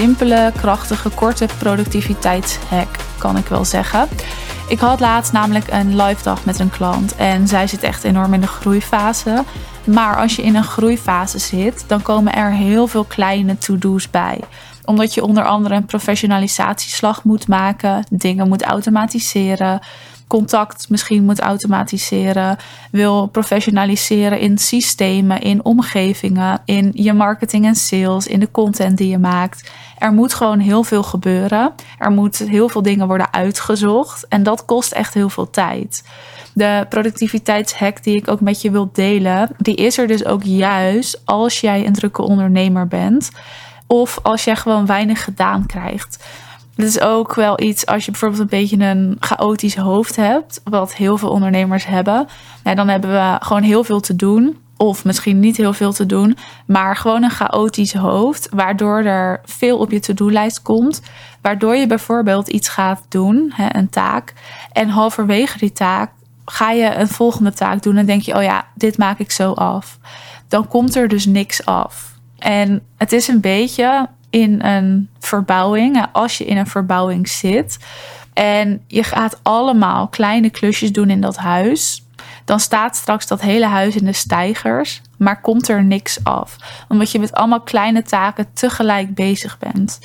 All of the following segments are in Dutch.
simpele, krachtige, korte productiviteitshack, kan ik wel zeggen. Ik had laatst namelijk een live dag met een klant en zij zit echt enorm in de groeifase. Maar als je in een groeifase zit, dan komen er heel veel kleine to-do's bij omdat je onder andere een professionalisatieslag moet maken, dingen moet automatiseren, contact misschien moet automatiseren, wil professionaliseren in systemen, in omgevingen, in je marketing en sales, in de content die je maakt. Er moet gewoon heel veel gebeuren. Er moeten heel veel dingen worden uitgezocht en dat kost echt heel veel tijd. De productiviteitshack die ik ook met je wil delen, die is er dus ook juist als jij een drukke ondernemer bent. Of als jij gewoon weinig gedaan krijgt. Het is ook wel iets als je bijvoorbeeld een beetje een chaotisch hoofd hebt, wat heel veel ondernemers hebben. Dan hebben we gewoon heel veel te doen. Of misschien niet heel veel te doen, maar gewoon een chaotisch hoofd, waardoor er veel op je to-do-lijst komt. Waardoor je bijvoorbeeld iets gaat doen, hè, een taak. En halverwege die taak ga je een volgende taak doen en denk je, oh ja, dit maak ik zo af. Dan komt er dus niks af. En het is een beetje in een verbouwing, als je in een verbouwing zit en je gaat allemaal kleine klusjes doen in dat huis, dan staat straks dat hele huis in de stijgers, maar komt er niks af. Omdat je met allemaal kleine taken tegelijk bezig bent.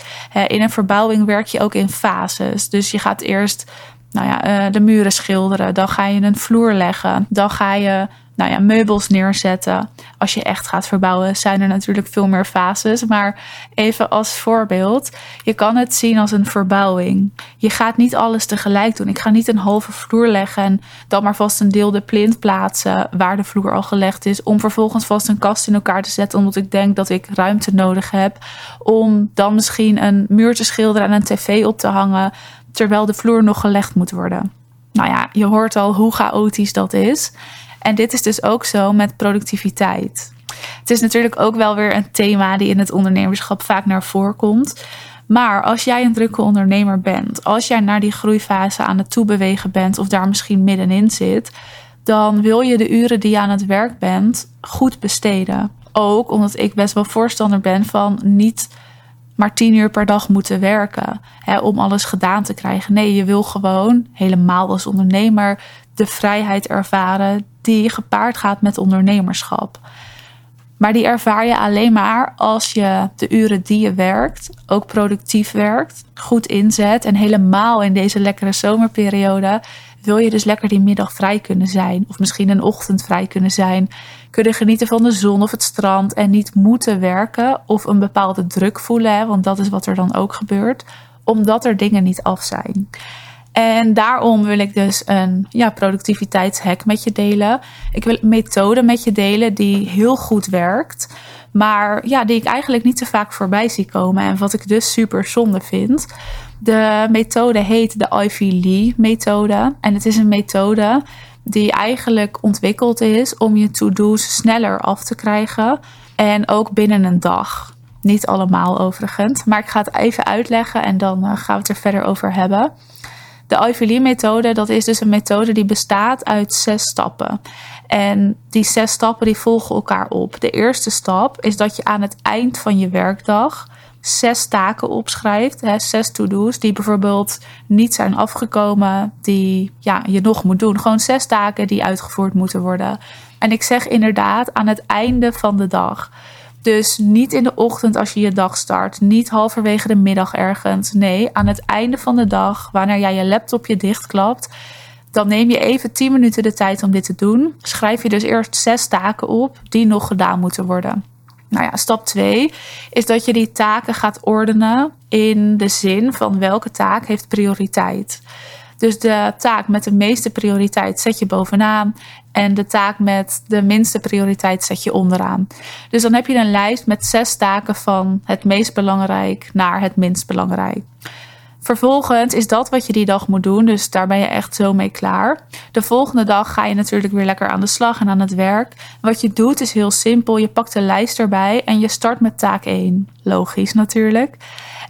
In een verbouwing werk je ook in fases. Dus je gaat eerst nou ja, eh, de muren schilderen, dan ga je een vloer leggen, dan ga je nou ja, meubels neerzetten. Als je echt gaat verbouwen, zijn er natuurlijk veel meer fases. Maar even als voorbeeld, je kan het zien als een verbouwing. Je gaat niet alles tegelijk doen. Ik ga niet een halve vloer leggen en dan maar vast een deel de plint plaatsen waar de vloer al gelegd is. Om vervolgens vast een kast in elkaar te zetten, omdat ik denk dat ik ruimte nodig heb. Om dan misschien een muur te schilderen en een tv op te hangen, terwijl de vloer nog gelegd moet worden. Nou ja, je hoort al hoe chaotisch dat is. En dit is dus ook zo met productiviteit. Het is natuurlijk ook wel weer een thema die in het ondernemerschap vaak naar voren komt. Maar als jij een drukke ondernemer bent, als jij naar die groeifase aan het toebewegen bent of daar misschien middenin zit, dan wil je de uren die je aan het werk bent goed besteden. Ook omdat ik best wel voorstander ben van niet maar tien uur per dag moeten werken hè, om alles gedaan te krijgen. Nee, je wil gewoon helemaal als ondernemer de vrijheid ervaren die gepaard gaat met ondernemerschap. Maar die ervaar je alleen maar als je de uren die je werkt ook productief werkt, goed inzet. En helemaal in deze lekkere zomerperiode wil je dus lekker die middag vrij kunnen zijn. Of misschien een ochtend vrij kunnen zijn. Kunnen genieten van de zon of het strand en niet moeten werken of een bepaalde druk voelen. want dat is wat er dan ook gebeurt, omdat er dingen niet af zijn. En daarom wil ik dus een ja, productiviteitshack met je delen. Ik wil een methode met je delen die heel goed werkt. Maar ja, die ik eigenlijk niet te vaak voorbij zie komen. En wat ik dus super zonde vind. De methode heet de Ivy Lee methode. En het is een methode die eigenlijk ontwikkeld is om je to-do's sneller af te krijgen. En ook binnen een dag. Niet allemaal overigens. Maar ik ga het even uitleggen en dan eh, gaan we het er verder over hebben. De Ivy Lee methode, dat is dus een methode die bestaat uit zes stappen. En die zes stappen die volgen elkaar op. De eerste stap is dat je aan het eind van je werkdag zes taken opschrijft, hè, zes to-do's die bijvoorbeeld niet zijn afgekomen, die ja, je nog moet doen. Gewoon zes taken die uitgevoerd moeten worden. En ik zeg inderdaad aan het einde van de dag. Dus niet in de ochtend als je je dag start, niet halverwege de middag ergens. Nee, aan het einde van de dag, wanneer jij je laptopje dichtklapt, dan neem je even 10 minuten de tijd om dit te doen. Schrijf je dus eerst zes taken op die nog gedaan moeten worden. Nou ja, stap 2 is dat je die taken gaat ordenen in de zin van welke taak heeft prioriteit. Dus de taak met de meeste prioriteit zet je bovenaan. En de taak met de minste prioriteit zet je onderaan. Dus dan heb je een lijst met zes taken van het meest belangrijk naar het minst belangrijk. Vervolgens is dat wat je die dag moet doen. Dus daar ben je echt zo mee klaar. De volgende dag ga je natuurlijk weer lekker aan de slag en aan het werk. Wat je doet is heel simpel. Je pakt de lijst erbij en je start met taak 1. Logisch natuurlijk.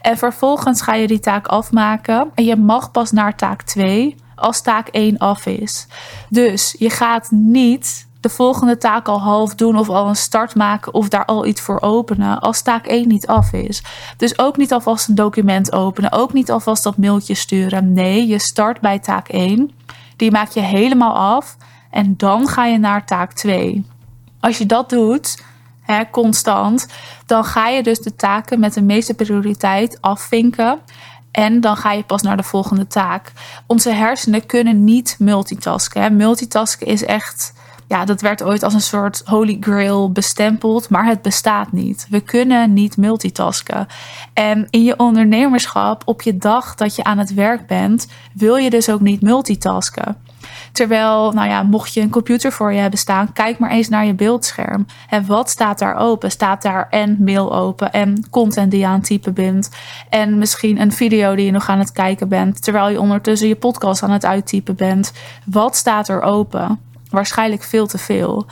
En vervolgens ga je die taak afmaken. En je mag pas naar taak 2 als taak 1 af is. Dus je gaat niet de volgende taak al half doen of al een start maken of daar al iets voor openen als taak 1 niet af is. Dus ook niet alvast een document openen, ook niet alvast dat mailtje sturen. Nee, je start bij taak 1. Die maak je helemaal af en dan ga je naar taak 2. Als je dat doet, hè, constant, dan ga je dus de taken met de meeste prioriteit afvinken. En dan ga je pas naar de volgende taak. Onze hersenen kunnen niet multitasken. Multitasken is echt ja, dat werd ooit als een soort holy grail bestempeld, maar het bestaat niet. We kunnen niet multitasken. En in je ondernemerschap, op je dag dat je aan het werk bent, wil je dus ook niet multitasken. Terwijl, nou ja, mocht je een computer voor je hebben staan, kijk maar eens naar je beeldscherm. En wat staat daar open? Staat daar en mail open en content die je aan het typen bent. En misschien een video die je nog aan het kijken bent, terwijl je ondertussen je podcast aan het uittypen bent. Wat staat er open? Waarschijnlijk veel te veel.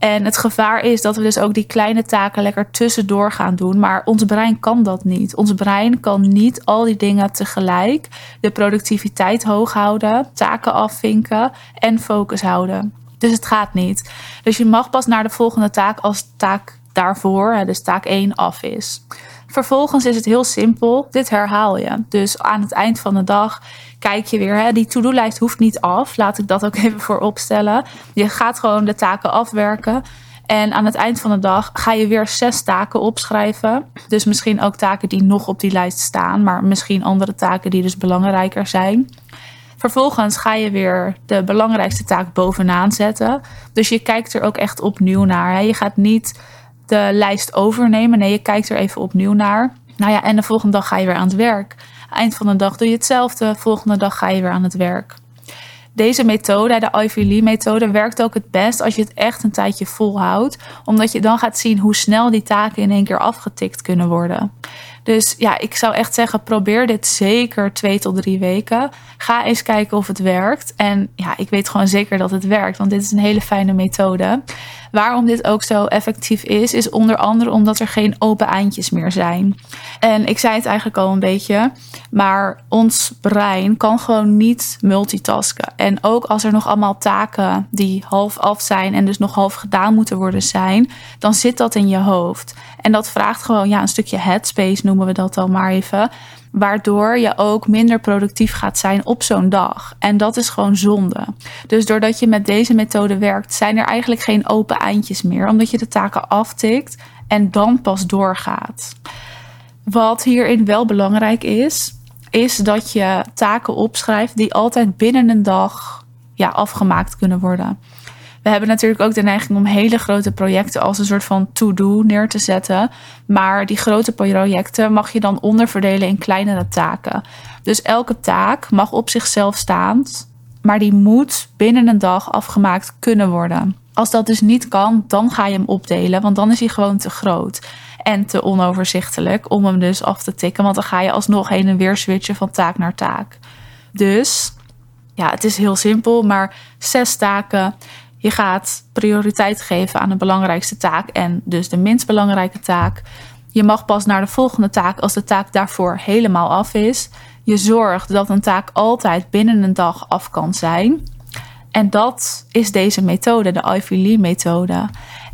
En het gevaar is dat we dus ook die kleine taken lekker tussendoor gaan doen. Maar ons brein kan dat niet. Ons brein kan niet al die dingen tegelijk. De productiviteit hoog houden, taken afvinken en focus houden. Dus het gaat niet. Dus je mag pas naar de volgende taak als taak daarvoor, dus taak 1, af is. Vervolgens is het heel simpel. Dit herhaal je. Dus aan het eind van de dag kijk je weer. Hè, die to-do-lijst hoeft niet af. Laat ik dat ook even voor opstellen. Je gaat gewoon de taken afwerken. En aan het eind van de dag ga je weer zes taken opschrijven. Dus misschien ook taken die nog op die lijst staan, maar misschien andere taken die dus belangrijker zijn. Vervolgens ga je weer de belangrijkste taak bovenaan zetten. Dus je kijkt er ook echt opnieuw naar. Hè. Je gaat niet de lijst overnemen. Nee, je kijkt er even opnieuw naar. Nou ja, en de volgende dag ga je weer aan het werk. Eind van de dag doe je hetzelfde. Volgende dag ga je weer aan het werk. Deze methode, de Ivy Lee methode, werkt ook het best als je het echt een tijdje volhoudt. Omdat je dan gaat zien hoe snel die taken in één keer afgetikt kunnen worden. Dus ja, ik zou echt zeggen, probeer dit zeker twee tot drie weken. Ga eens kijken of het werkt. En ja, ik weet gewoon zeker dat het werkt, want dit is een hele fijne methode. Waarom dit ook zo effectief is, is onder andere omdat er geen open eindjes meer zijn. En ik zei het eigenlijk al een beetje, maar ons brein kan gewoon niet multitasken. En ook als er nog allemaal taken die half af zijn en dus nog half gedaan moeten worden zijn, dan zit dat in je hoofd. En dat vraagt gewoon ja, een stukje headspace, noemen we dat dan maar even. Waardoor je ook minder productief gaat zijn op zo'n dag. En dat is gewoon zonde. Dus doordat je met deze methode werkt, zijn er eigenlijk geen open eindjes meer. Omdat je de taken aftikt en dan pas doorgaat. Wat hierin wel belangrijk is, is dat je taken opschrijft die altijd binnen een dag ja, afgemaakt kunnen worden. We hebben natuurlijk ook de neiging om hele grote projecten als een soort van to-do neer te zetten. Maar die grote projecten mag je dan onderverdelen in kleinere taken. Dus elke taak mag op zichzelf staan, maar die moet binnen een dag afgemaakt kunnen worden. Als dat dus niet kan, dan ga je hem opdelen, want dan is hij gewoon te groot en te onoverzichtelijk om hem dus af te tikken, want dan ga je alsnog heen en weer switchen van taak naar taak. Dus ja, het is heel simpel, maar zes taken je gaat prioriteit geven aan de belangrijkste taak en dus de minst belangrijke taak. Je mag pas naar de volgende taak als de taak daarvoor helemaal af is. Je zorgt dat een taak altijd binnen een dag af kan zijn. En dat is deze methode, de Ivy Lee methode.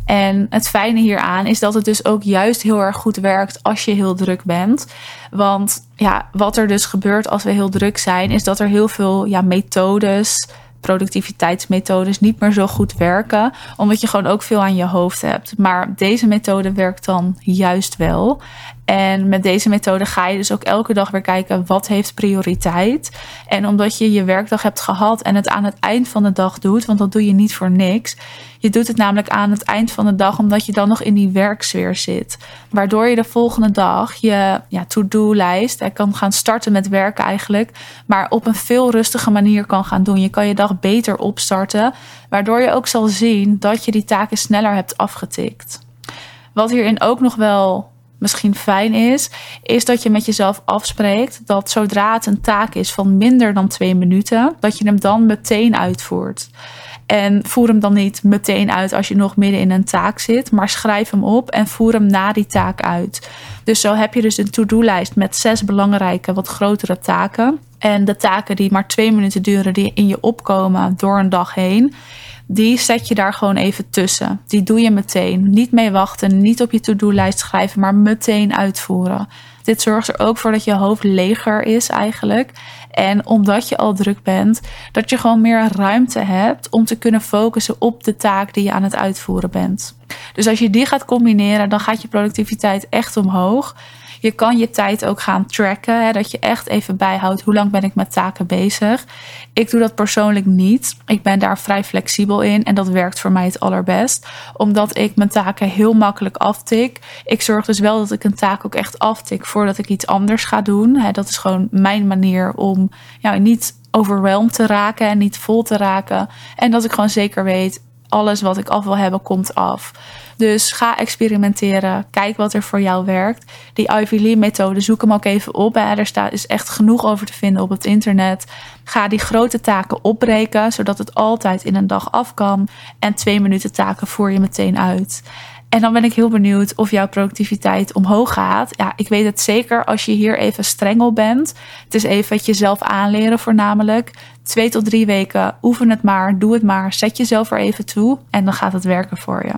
En het fijne hieraan is dat het dus ook juist heel erg goed werkt als je heel druk bent. Want ja, wat er dus gebeurt als we heel druk zijn, is dat er heel veel ja, methodes productiviteitsmethodes niet meer zo goed werken, omdat je gewoon ook veel aan je hoofd hebt. Maar deze methode werkt dan juist wel. En met deze methode ga je dus ook elke dag weer kijken wat heeft prioriteit. En omdat je je werkdag hebt gehad en het aan het eind van de dag doet, want dat doe je niet voor niks. Je doet het namelijk aan het eind van de dag omdat je dan nog in die werksfeer zit. Waardoor je de volgende dag je ja, to-do-lijst kan gaan starten met werken eigenlijk. Maar op een veel rustige manier kan gaan doen. Je kan je dag beter opstarten. Waardoor je ook zal zien dat je die taken sneller hebt afgetikt. Wat hierin ook nog wel misschien fijn is, is dat je met jezelf afspreekt dat zodra het een taak is van minder dan twee minuten, dat je hem dan meteen uitvoert. En voer hem dan niet meteen uit als je nog midden in een taak zit, maar schrijf hem op en voer hem na die taak uit. Dus zo heb je dus een to-do-lijst met zes belangrijke, wat grotere taken. En de taken die maar twee minuten duren, die in je opkomen door een dag heen die zet je daar gewoon even tussen. Die doe je meteen. Niet mee wachten, niet op je to-do-lijst schrijven, maar meteen uitvoeren. Dit zorgt er ook voor dat je hoofd leger is eigenlijk. En omdat je al druk bent, dat je gewoon meer ruimte hebt om te kunnen focussen op de taak die je aan het uitvoeren bent. Dus als je die gaat combineren, dan gaat je productiviteit echt omhoog. Je kan je tijd ook gaan tracken. Hè, dat je echt even bijhoudt hoe lang ben ik met taken bezig. Ik doe dat persoonlijk niet. Ik ben daar vrij flexibel in en dat werkt voor mij het allerbest. Omdat ik mijn taken heel makkelijk aftik. Ik zorg dus wel dat ik een taak ook echt aftik voordat ik iets anders ga doen. Hè, dat is gewoon mijn manier om ja, niet overweldigd te raken en niet vol te raken. En dat ik gewoon zeker weet, alles wat ik af wil hebben, komt af. Dus ga experimenteren. Kijk wat er voor jou werkt. Die Ivy Lee methode, zoek hem ook even op. Er staat, is echt genoeg over te vinden op het internet. Ga die grote taken opbreken, zodat het altijd in een dag af kan. En twee minuten taken voer je meteen uit. En dan ben ik heel benieuwd of jouw productiviteit omhoog gaat. Ja, ik weet het zeker als je hier even streng op bent. Het is even het jezelf aanleren voornamelijk. Twee tot drie weken, oefen het maar, doe het maar. Zet jezelf er even toe en dan gaat het werken voor je.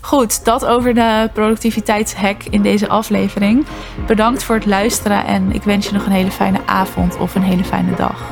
Goed, dat over de productiviteitshack in deze aflevering. Bedankt voor het luisteren en ik wens je nog een hele fijne avond of een hele fijne dag.